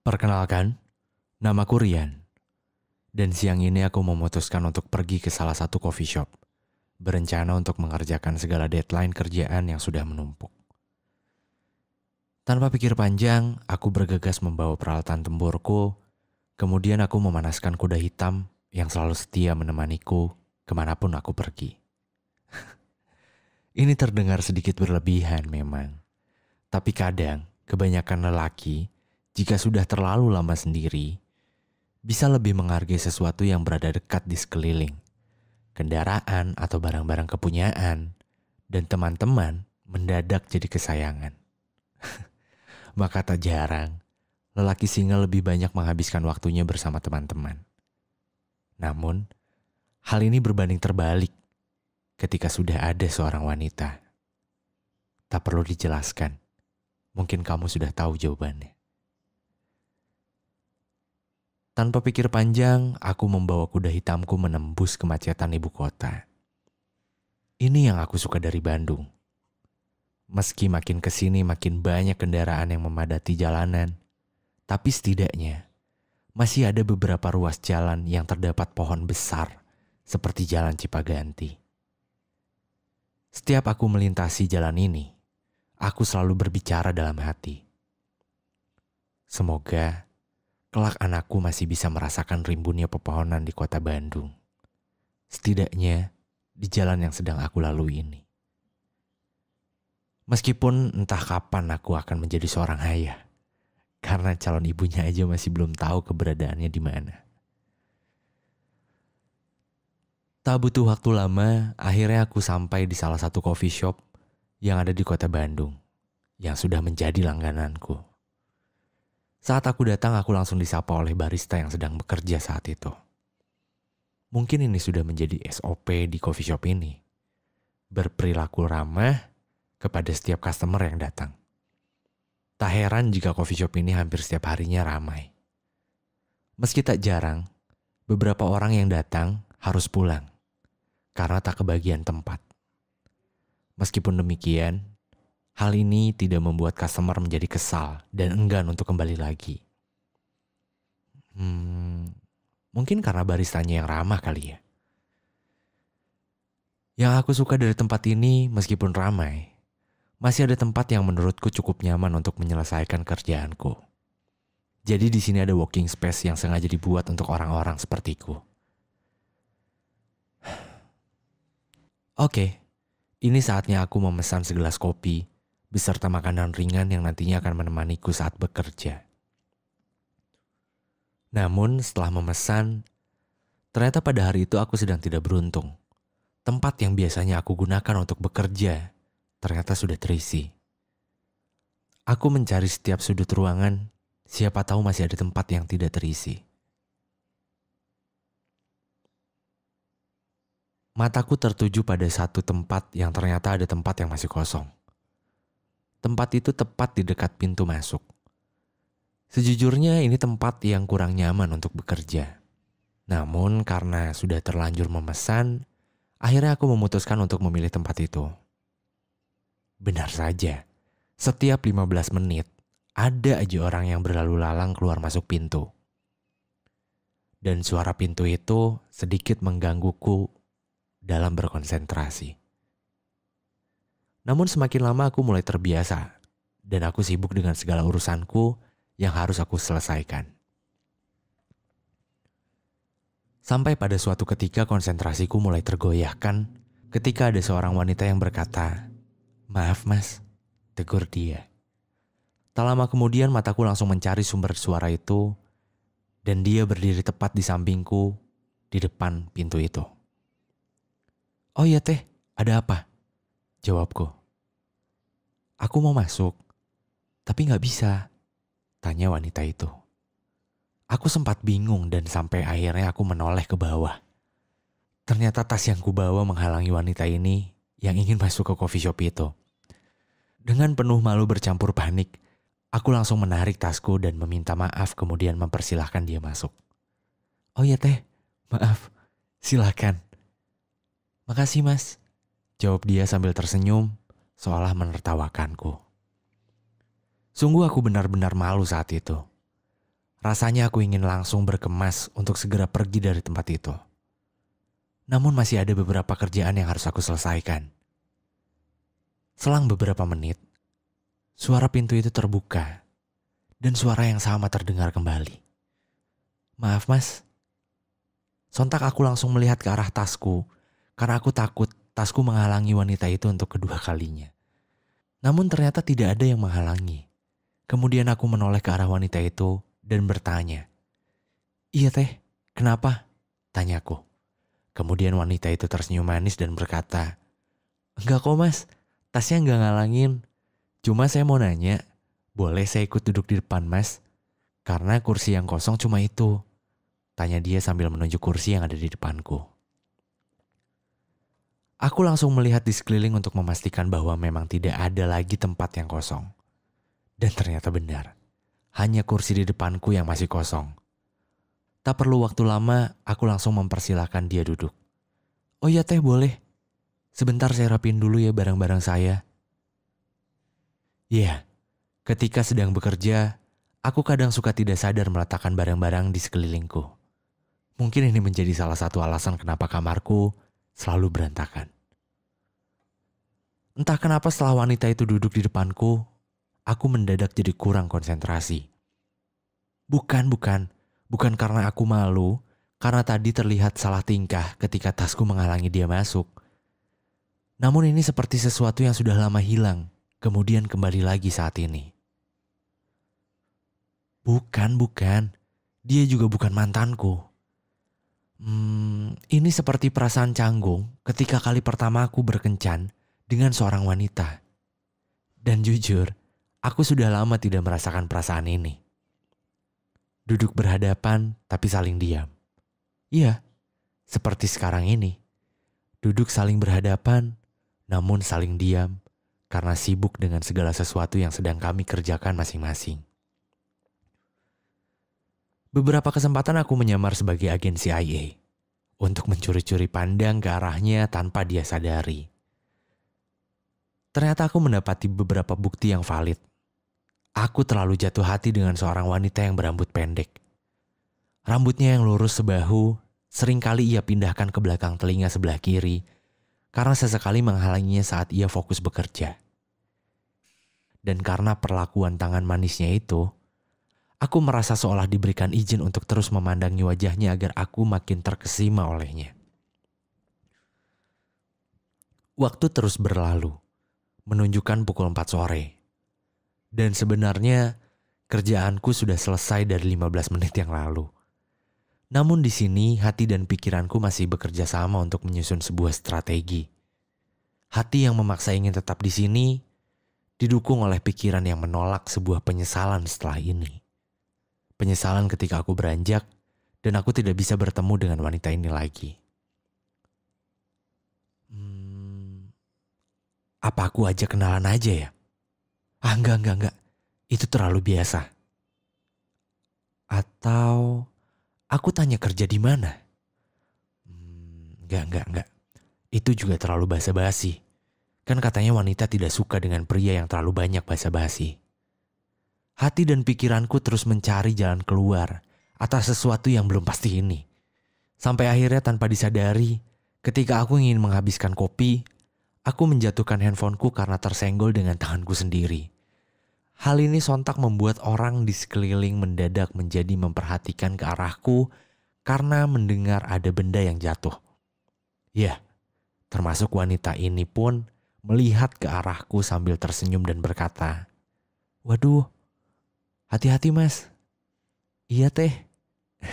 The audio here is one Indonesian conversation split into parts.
Perkenalkan, namaku Rian. Dan siang ini aku memutuskan untuk pergi ke salah satu coffee shop. Berencana untuk mengerjakan segala deadline kerjaan yang sudah menumpuk. Tanpa pikir panjang, aku bergegas membawa peralatan tempurku. Kemudian aku memanaskan kuda hitam yang selalu setia menemaniku ke mana pun aku pergi. Ini terdengar sedikit berlebihan memang. Tapi kadang, kebanyakan lelaki, jika sudah terlalu lama sendiri, bisa lebih menghargai sesuatu yang berada dekat di sekeliling. Kendaraan atau barang-barang kepunyaan, dan teman-teman mendadak jadi kesayangan. Maka tak jarang, lelaki single lebih banyak menghabiskan waktunya bersama teman-teman. Namun, hal ini berbanding terbalik ketika sudah ada seorang wanita. Tak perlu dijelaskan Mungkin kamu sudah tahu jawabannya. Tanpa pikir panjang, aku membawa kuda hitamku menembus kemacetan ibu kota. Ini yang aku suka dari Bandung. Meski makin ke sini makin banyak kendaraan yang memadati jalanan, tapi setidaknya masih ada beberapa ruas jalan yang terdapat pohon besar seperti jalan Cipaganti. Setiap aku melintasi jalan ini, aku selalu berbicara dalam hati. Semoga kelak anakku masih bisa merasakan rimbunnya pepohonan di kota Bandung. Setidaknya di jalan yang sedang aku lalui ini. Meskipun entah kapan aku akan menjadi seorang ayah, karena calon ibunya aja masih belum tahu keberadaannya di mana. Tak butuh waktu lama, akhirnya aku sampai di salah satu coffee shop yang ada di kota Bandung, yang sudah menjadi langgananku. Saat aku datang, aku langsung disapa oleh barista yang sedang bekerja saat itu. Mungkin ini sudah menjadi SOP di coffee shop ini. Berperilaku ramah kepada setiap customer yang datang. Tak heran jika coffee shop ini hampir setiap harinya ramai. Meski tak jarang, beberapa orang yang datang harus pulang karena tak kebagian tempat. Meskipun demikian, hal ini tidak membuat customer menjadi kesal dan enggan untuk kembali lagi. Hmm, mungkin karena baristanya yang ramah kali ya. Yang aku suka dari tempat ini, meskipun ramai, masih ada tempat yang menurutku cukup nyaman untuk menyelesaikan kerjaanku. Jadi di sini ada walking space yang sengaja dibuat untuk orang-orang sepertiku. Oke, okay, ini saatnya aku memesan segelas kopi beserta makanan ringan yang nantinya akan menemaniku saat bekerja. Namun setelah memesan, ternyata pada hari itu aku sedang tidak beruntung. Tempat yang biasanya aku gunakan untuk bekerja ternyata sudah terisi. Aku mencari setiap sudut ruangan, siapa tahu masih ada tempat yang tidak terisi. Mataku tertuju pada satu tempat yang ternyata ada tempat yang masih kosong. Tempat itu tepat di dekat pintu masuk. Sejujurnya ini tempat yang kurang nyaman untuk bekerja. Namun karena sudah terlanjur memesan, akhirnya aku memutuskan untuk memilih tempat itu. Benar saja, setiap 15 menit ada aja orang yang berlalu lalang keluar masuk pintu. Dan suara pintu itu sedikit menggangguku dalam berkonsentrasi. Namun semakin lama aku mulai terbiasa dan aku sibuk dengan segala urusanku yang harus aku selesaikan. Sampai pada suatu ketika konsentrasiku mulai tergoyahkan ketika ada seorang wanita yang berkata, Maaf mas, tegur dia. Tak lama kemudian mataku langsung mencari sumber suara itu dan dia berdiri tepat di sampingku di depan pintu itu. Oh iya teh, ada apa? Jawabku. Aku mau masuk, tapi gak bisa. Tanya wanita itu. Aku sempat bingung dan sampai akhirnya aku menoleh ke bawah. Ternyata tas yang kubawa menghalangi wanita ini yang ingin masuk ke coffee shop itu. Dengan penuh malu bercampur panik, aku langsung menarik tasku dan meminta maaf kemudian mempersilahkan dia masuk. Oh iya teh, maaf, silakan. Makasih mas, jawab dia sambil tersenyum seolah menertawakanku. Sungguh aku benar-benar malu saat itu. Rasanya aku ingin langsung berkemas untuk segera pergi dari tempat itu. Namun masih ada beberapa kerjaan yang harus aku selesaikan. Selang beberapa menit, suara pintu itu terbuka dan suara yang sama terdengar kembali. Maaf mas. Sontak aku langsung melihat ke arah tasku karena aku takut tasku menghalangi wanita itu untuk kedua kalinya. Namun ternyata tidak ada yang menghalangi. Kemudian aku menoleh ke arah wanita itu dan bertanya. Iya teh, kenapa? Tanyaku. Kemudian wanita itu tersenyum manis dan berkata, Enggak kok mas, tasnya enggak ngalangin. Cuma saya mau nanya, boleh saya ikut duduk di depan mas? Karena kursi yang kosong cuma itu. Tanya dia sambil menunjuk kursi yang ada di depanku. Aku langsung melihat di sekeliling untuk memastikan bahwa memang tidak ada lagi tempat yang kosong. Dan ternyata benar hanya kursi di depanku yang masih kosong. Tak perlu waktu lama, aku langsung mempersilahkan dia duduk. Oh iya teh boleh. Sebentar saya rapin dulu ya barang-barang saya. Iya, ketika sedang bekerja, aku kadang suka tidak sadar meletakkan barang-barang di sekelilingku. Mungkin ini menjadi salah satu alasan kenapa kamarku selalu berantakan. Entah kenapa setelah wanita itu duduk di depanku, aku mendadak jadi kurang konsentrasi. Bukan, bukan. Bukan karena aku malu, karena tadi terlihat salah tingkah ketika tasku menghalangi dia masuk. Namun ini seperti sesuatu yang sudah lama hilang, kemudian kembali lagi saat ini. Bukan, bukan. Dia juga bukan mantanku. Hmm, ini seperti perasaan canggung ketika kali pertama aku berkencan dengan seorang wanita. Dan jujur, Aku sudah lama tidak merasakan perasaan ini. Duduk berhadapan tapi saling diam. Iya, seperti sekarang ini. Duduk saling berhadapan namun saling diam karena sibuk dengan segala sesuatu yang sedang kami kerjakan masing-masing. Beberapa kesempatan aku menyamar sebagai agen CIA untuk mencuri-curi pandang ke arahnya tanpa dia sadari. Ternyata aku mendapati beberapa bukti yang valid Aku terlalu jatuh hati dengan seorang wanita yang berambut pendek. Rambutnya yang lurus sebahu, sering kali ia pindahkan ke belakang telinga sebelah kiri karena sesekali menghalanginya saat ia fokus bekerja. Dan karena perlakuan tangan manisnya itu, aku merasa seolah diberikan izin untuk terus memandangi wajahnya agar aku makin terkesima olehnya. Waktu terus berlalu, menunjukkan pukul 4 sore. Dan sebenarnya kerjaanku sudah selesai dari 15 menit yang lalu. Namun di sini hati dan pikiranku masih bekerja sama untuk menyusun sebuah strategi. Hati yang memaksa ingin tetap di sini didukung oleh pikiran yang menolak sebuah penyesalan setelah ini. Penyesalan ketika aku beranjak dan aku tidak bisa bertemu dengan wanita ini lagi. Hmm, apa aku aja kenalan aja ya? Ah enggak, enggak, enggak. Itu terlalu biasa. Atau aku tanya kerja di mana? Hmm, enggak, enggak, enggak. Itu juga terlalu basa-basi. Kan katanya wanita tidak suka dengan pria yang terlalu banyak basa-basi. Hati dan pikiranku terus mencari jalan keluar atas sesuatu yang belum pasti ini. Sampai akhirnya tanpa disadari, ketika aku ingin menghabiskan kopi, Aku menjatuhkan handphoneku karena tersenggol dengan tanganku sendiri. Hal ini sontak membuat orang di sekeliling mendadak menjadi memperhatikan ke arahku karena mendengar ada benda yang jatuh. Ya, termasuk wanita ini pun melihat ke arahku sambil tersenyum dan berkata, Waduh, hati-hati mas. Iya teh.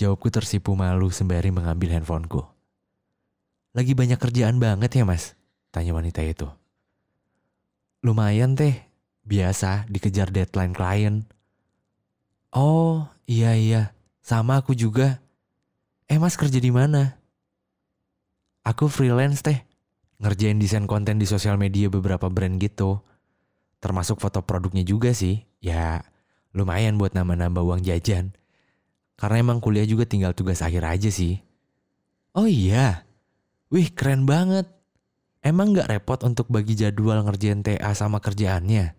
Jawabku tersipu malu sembari mengambil handphoneku. Lagi banyak kerjaan banget ya mas? Tanya wanita itu. Lumayan teh, biasa dikejar deadline klien. Oh iya iya, sama aku juga. Eh mas kerja di mana? Aku freelance teh, ngerjain desain konten di sosial media beberapa brand gitu. Termasuk foto produknya juga sih. Ya lumayan buat nambah-nambah uang jajan. Karena emang kuliah juga tinggal tugas akhir aja sih. Oh iya, Wih keren banget. Emang gak repot untuk bagi jadwal ngerjain TA sama kerjaannya?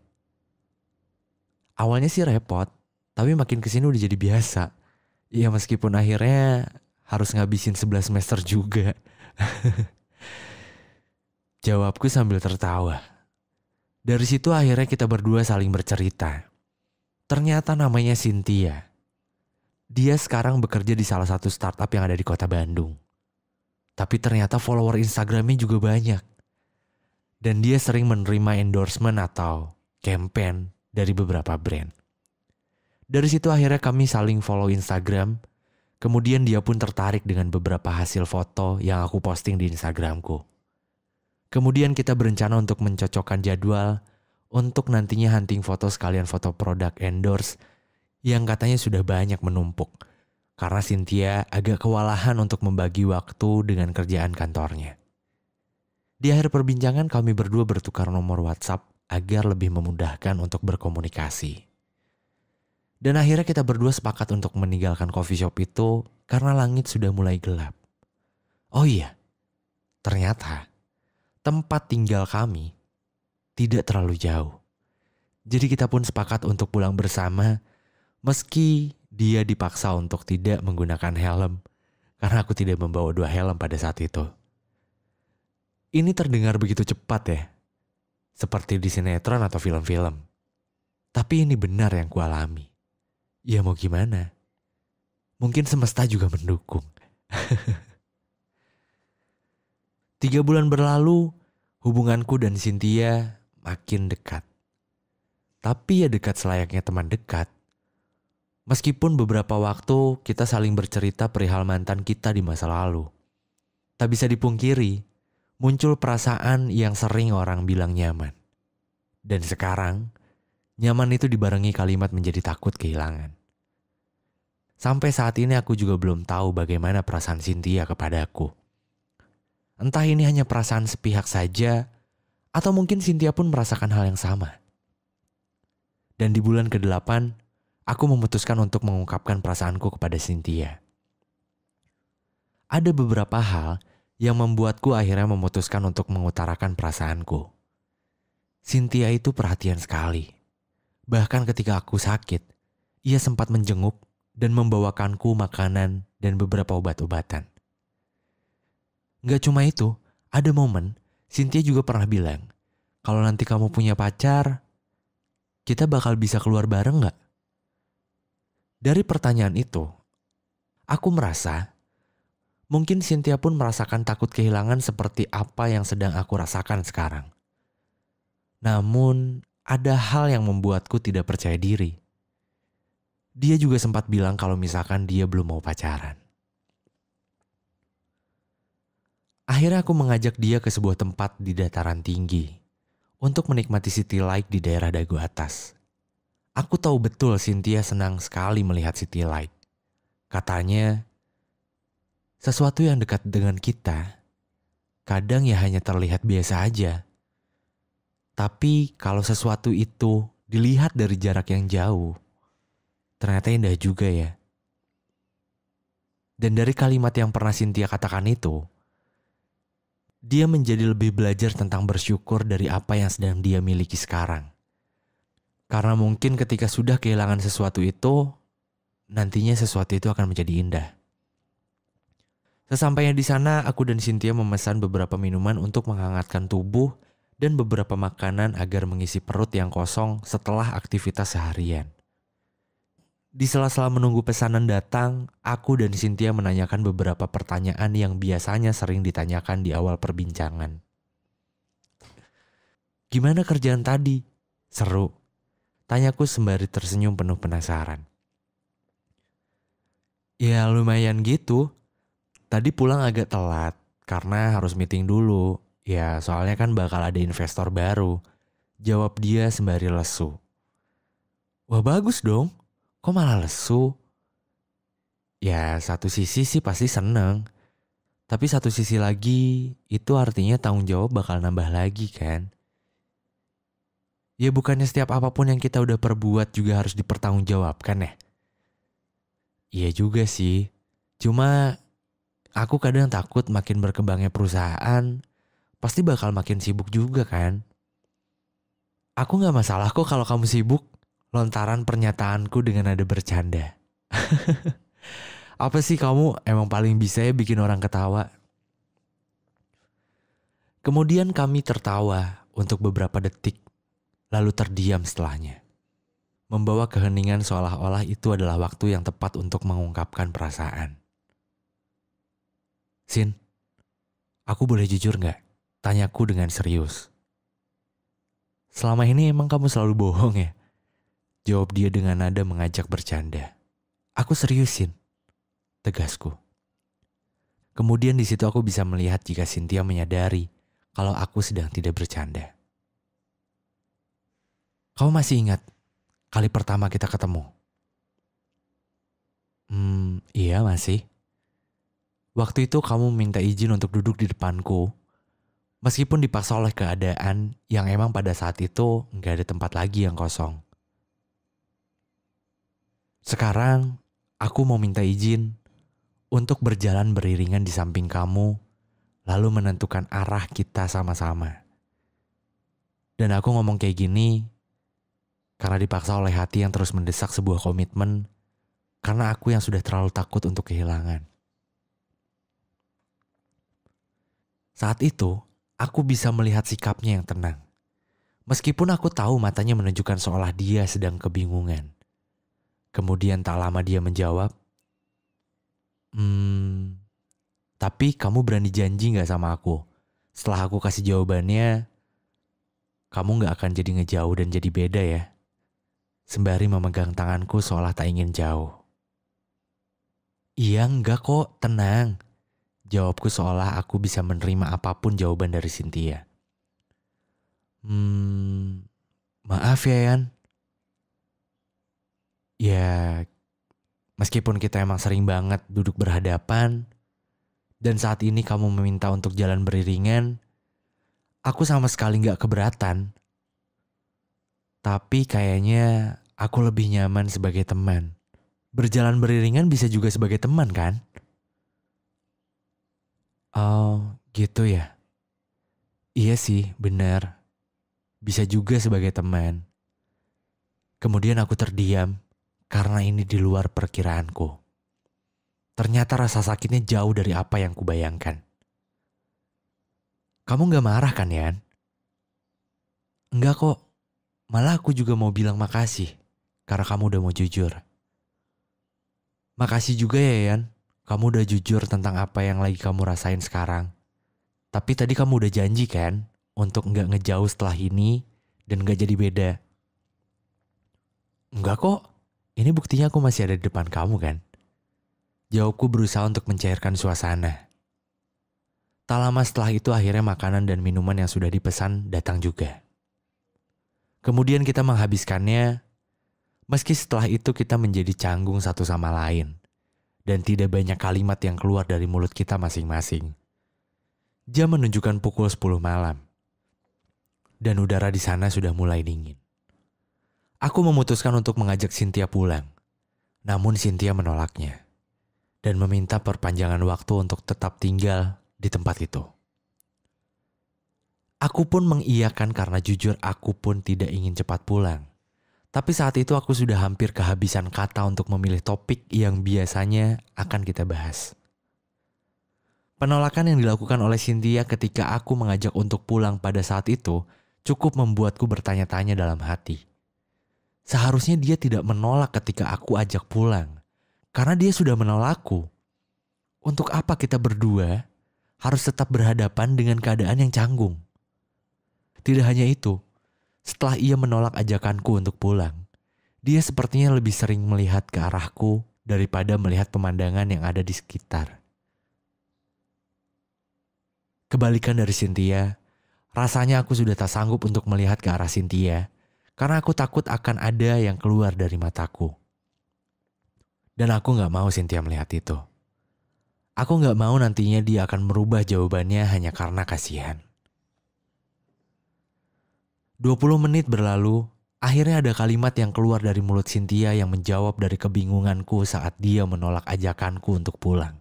Awalnya sih repot, Tapi makin ke sini udah jadi biasa. Ya meskipun akhirnya harus ngabisin 11 semester juga. Jawabku sambil tertawa. Dari situ akhirnya kita berdua saling bercerita. Ternyata namanya Cynthia. Dia sekarang bekerja di salah satu startup yang ada di kota Bandung. Tapi ternyata follower Instagramnya juga banyak. Dan dia sering menerima endorsement atau campaign dari beberapa brand. Dari situ akhirnya kami saling follow Instagram. Kemudian dia pun tertarik dengan beberapa hasil foto yang aku posting di Instagramku. Kemudian kita berencana untuk mencocokkan jadwal untuk nantinya hunting foto sekalian foto produk endorse yang katanya sudah banyak menumpuk karena Cynthia agak kewalahan untuk membagi waktu dengan kerjaan kantornya. Di akhir perbincangan kami berdua bertukar nomor WhatsApp agar lebih memudahkan untuk berkomunikasi. Dan akhirnya kita berdua sepakat untuk meninggalkan coffee shop itu karena langit sudah mulai gelap. Oh iya, ternyata tempat tinggal kami tidak terlalu jauh. Jadi kita pun sepakat untuk pulang bersama meski dia dipaksa untuk tidak menggunakan helm karena aku tidak membawa dua helm pada saat itu. Ini terdengar begitu cepat ya, seperti di sinetron atau film-film. Tapi ini benar yang kualami. Ya mau gimana? Mungkin semesta juga mendukung. Tiga bulan berlalu, hubunganku dan Cynthia makin dekat. Tapi ya dekat selayaknya teman dekat. Meskipun beberapa waktu kita saling bercerita perihal mantan kita di masa lalu. Tak bisa dipungkiri, muncul perasaan yang sering orang bilang nyaman. Dan sekarang, nyaman itu dibarengi kalimat menjadi takut kehilangan. Sampai saat ini aku juga belum tahu bagaimana perasaan Cynthia kepadaku. Entah ini hanya perasaan sepihak saja, atau mungkin Cynthia pun merasakan hal yang sama. Dan di bulan ke-8, aku memutuskan untuk mengungkapkan perasaanku kepada Cynthia. Ada beberapa hal yang membuatku akhirnya memutuskan untuk mengutarakan perasaanku. Cynthia itu perhatian sekali. Bahkan ketika aku sakit, ia sempat menjenguk dan membawakanku makanan dan beberapa obat-obatan. Gak cuma itu, ada momen Cynthia juga pernah bilang, kalau nanti kamu punya pacar, kita bakal bisa keluar bareng gak? Dari pertanyaan itu, aku merasa mungkin Cynthia pun merasakan takut kehilangan seperti apa yang sedang aku rasakan sekarang. Namun, ada hal yang membuatku tidak percaya diri. Dia juga sempat bilang kalau misalkan dia belum mau pacaran. Akhirnya aku mengajak dia ke sebuah tempat di dataran tinggi untuk menikmati city light di daerah dagu atas. Aku tahu betul Cynthia senang sekali melihat City Light. Katanya, sesuatu yang dekat dengan kita kadang ya hanya terlihat biasa aja. Tapi kalau sesuatu itu dilihat dari jarak yang jauh, ternyata indah juga ya. Dan dari kalimat yang pernah Cynthia katakan itu, dia menjadi lebih belajar tentang bersyukur dari apa yang sedang dia miliki sekarang. Karena mungkin ketika sudah kehilangan sesuatu itu, nantinya sesuatu itu akan menjadi indah. Sesampainya di sana, aku dan Cynthia memesan beberapa minuman untuk menghangatkan tubuh dan beberapa makanan agar mengisi perut yang kosong setelah aktivitas seharian. Di sela-sela menunggu pesanan datang, aku dan Cynthia menanyakan beberapa pertanyaan yang biasanya sering ditanyakan di awal perbincangan. Gimana kerjaan tadi? Seru. Tanyaku sembari tersenyum penuh penasaran. Ya lumayan gitu. Tadi pulang agak telat karena harus meeting dulu. Ya soalnya kan bakal ada investor baru. Jawab dia sembari lesu. Wah bagus dong. Kok malah lesu? Ya satu sisi sih pasti seneng. Tapi satu sisi lagi itu artinya tanggung jawab bakal nambah lagi kan. Ya bukannya setiap apa pun yang kita udah perbuat juga harus dipertanggungjawabkan ya? Iya juga sih. Cuma aku kadang takut makin berkembangnya perusahaan, pasti bakal makin sibuk juga kan. Aku gak masalah kok kalau kamu sibuk. Lontaran pernyataanku dengan nada bercanda. Apa sih kamu emang paling bisa ya bikin orang ketawa? Kemudian kami tertawa untuk beberapa detik, lalu terdiam setelahnya. Membawa keheningan seolah-olah itu adalah waktu yang tepat untuk mengungkapkan perasaan. Sin, aku boleh jujur nggak? Tanyaku dengan serius. Selama ini emang kamu selalu bohong ya? Jawab dia dengan nada mengajak bercanda. Aku seriusin tegasku. Kemudian di situ aku bisa melihat jika Cynthia menyadari kalau aku sedang tidak bercanda. Kamu masih ingat kali pertama kita ketemu? Hmm, iya masih. Waktu itu kamu minta izin untuk duduk di depanku, meskipun dipaksa oleh keadaan yang emang pada saat itu nggak ada tempat lagi yang kosong. Sekarang, aku mau minta izin untuk berjalan beriringan di samping kamu, lalu menentukan arah kita sama-sama. Dan aku ngomong kayak gini karena dipaksa oleh hati yang terus mendesak sebuah komitmen, karena aku yang sudah terlalu takut untuk kehilangan. Saat itu, aku bisa melihat sikapnya yang tenang. Meskipun aku tahu matanya menunjukkan seolah dia sedang kebingungan. Kemudian tak lama dia menjawab, Hmm, tapi kamu berani janji gak sama aku? Setelah aku kasih jawabannya, kamu gak akan jadi ngejauh dan jadi beda ya? Sembari memegang tanganku seolah tak ingin jauh. Iya enggak kok, tenang. Jawabku seolah aku bisa menerima apa pun jawaban dari Cynthia. Hmm, maaf ya Yan. Ya, Meskipun kita emang sering banget duduk berhadapan, dan saat ini kamu meminta untuk jalan beriringan, aku sama sekali gak keberatan. Tapi kayaknya aku lebih nyaman sebagai teman. Berjalan beriringan bisa juga sebagai teman kan? Oh, gitu ya. Iya sih, benar. Bisa juga sebagai teman. Kemudian aku terdiam karena ini di luar perkiraanku. Ternyata rasa sakitnya jauh dari apa yang kubayangkan. Kamu gak marah kan, Yan? Enggak kok. Malah aku juga mau bilang makasih karena kamu udah mau jujur. Makasih juga ya, Yan. Kamu udah jujur tentang apa yang lagi kamu rasain sekarang. Tapi tadi kamu udah janji kan untuk nggak ngejauh setelah ini dan nggak jadi beda. Enggak kok, ini buktinya aku masih ada di depan kamu kan? Jawabku berusaha untuk mencairkan suasana. Tak lama setelah itu akhirnya makanan dan minuman yang sudah dipesan datang juga. Kemudian kita menghabiskannya, meski setelah itu kita menjadi canggung satu sama lain. Dan tidak banyak kalimat yang keluar dari mulut kita masing-masing. Jam menunjukkan pukul 10 malam. Dan udara di sana sudah mulai dingin. Aku memutuskan untuk mengajak Cynthia pulang. Namun Cynthia menolaknya dan meminta perpanjangan waktu untuk tetap tinggal di tempat itu. Aku pun mengiyakan karena jujur aku pun tidak ingin cepat pulang. Tapi saat itu aku sudah hampir kehabisan kata untuk memilih topik yang biasanya akan kita bahas. Penolakan yang dilakukan oleh Cynthia ketika aku mengajak untuk pulang pada saat itu cukup membuatku bertanya-tanya dalam hati. Seharusnya dia tidak menolak ketika aku ajak pulang. Karena dia sudah menolakku. Untuk apa kita berdua harus tetap berhadapan dengan keadaan yang canggung? Tidak hanya itu, setelah ia menolak ajakanku untuk pulang, dia sepertinya lebih sering melihat ke arahku daripada melihat pemandangan yang ada di sekitar. Kebalikan dari Cynthia, rasanya aku sudah tak sanggup untuk melihat ke arah Cynthia karena aku takut akan ada yang keluar dari mataku. Dan aku gak mau Cynthia melihat itu. Aku gak mau nantinya dia akan merubah jawabannya hanya karena kasihan. 20 menit berlalu, akhirnya ada kalimat yang keluar dari mulut Cynthia yang menjawab dari kebingunganku saat dia menolak ajakanku untuk pulang.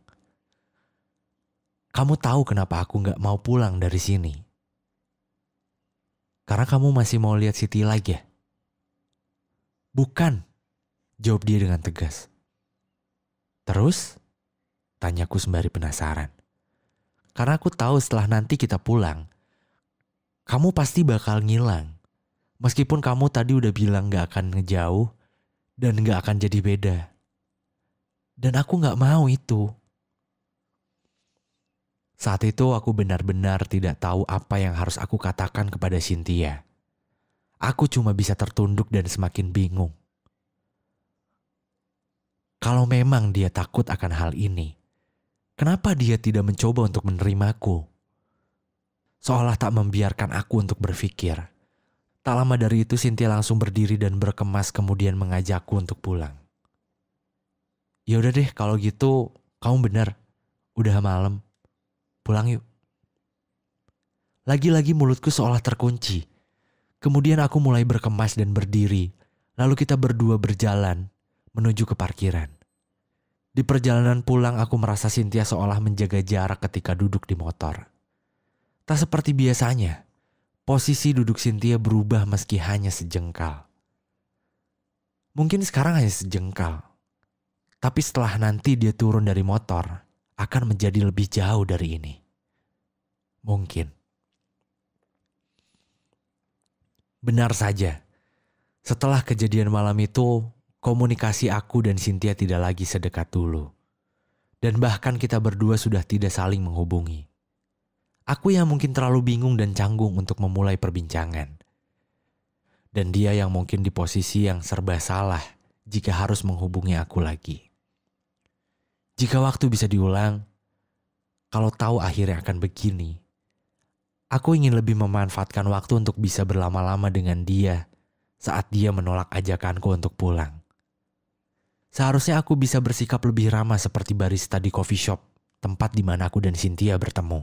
Kamu tahu kenapa aku gak mau pulang dari sini? Karena kamu masih mau lihat City lagi ya? Bukan, jawab dia dengan tegas. Terus? Tanyaku sembari penasaran. Karena aku tahu setelah nanti kita pulang, kamu pasti bakal ngilang. Meskipun kamu tadi udah bilang gak akan ngejauh dan gak akan jadi beda. Dan aku gak mau itu. Saat itu aku benar-benar tidak tahu apa yang harus aku katakan kepada Cynthia. Aku cuma bisa tertunduk dan semakin bingung. Kalau memang dia takut akan hal ini, kenapa dia tidak mencoba untuk menerimaku? Seolah tak membiarkan aku untuk berpikir. Tak lama dari itu Cynthia langsung berdiri dan berkemas kemudian mengajakku untuk pulang. Ya udah deh kalau gitu kamu benar. Udah malam. Pulang yuk. Lagi-lagi mulutku seolah terkunci. Kemudian aku mulai berkemas dan berdiri. Lalu kita berdua berjalan menuju ke parkiran. Di perjalanan pulang aku merasa Cynthia seolah menjaga jarak ketika duduk di motor. Tak seperti biasanya, posisi duduk Cynthia berubah meski hanya sejengkal. Mungkin sekarang hanya sejengkal, tapi setelah nanti dia turun dari motor, akan menjadi lebih jauh dari ini. Mungkin. Benar saja, setelah kejadian malam itu, komunikasi aku dan Cynthia tidak lagi sedekat dulu. Dan bahkan kita berdua sudah tidak saling menghubungi. Aku yang mungkin terlalu bingung dan canggung untuk memulai perbincangan. Dan dia yang mungkin di posisi yang serba salah jika harus menghubungi aku lagi. Jika waktu bisa diulang, kalau tahu akhirnya akan begini, aku ingin lebih memanfaatkan waktu untuk bisa berlama-lama dengan dia saat dia menolak ajakanku untuk pulang. Seharusnya aku bisa bersikap lebih ramah seperti barista di coffee shop, tempat di mana aku dan Cynthia bertemu.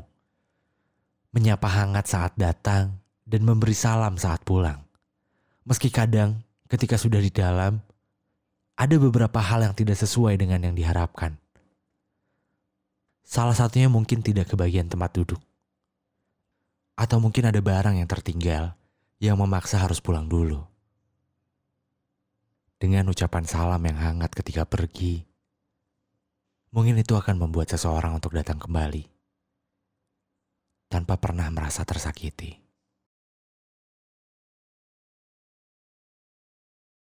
Menyapa hangat saat datang dan memberi salam saat pulang. Meski kadang ketika sudah di dalam, ada beberapa hal yang tidak sesuai dengan yang diharapkan. Salah satunya mungkin tidak kebagian tempat duduk. Atau mungkin ada barang yang tertinggal yang memaksa harus pulang dulu. Dengan ucapan salam yang hangat ketika pergi, mungkin itu akan membuat seseorang untuk datang kembali tanpa pernah merasa tersakiti.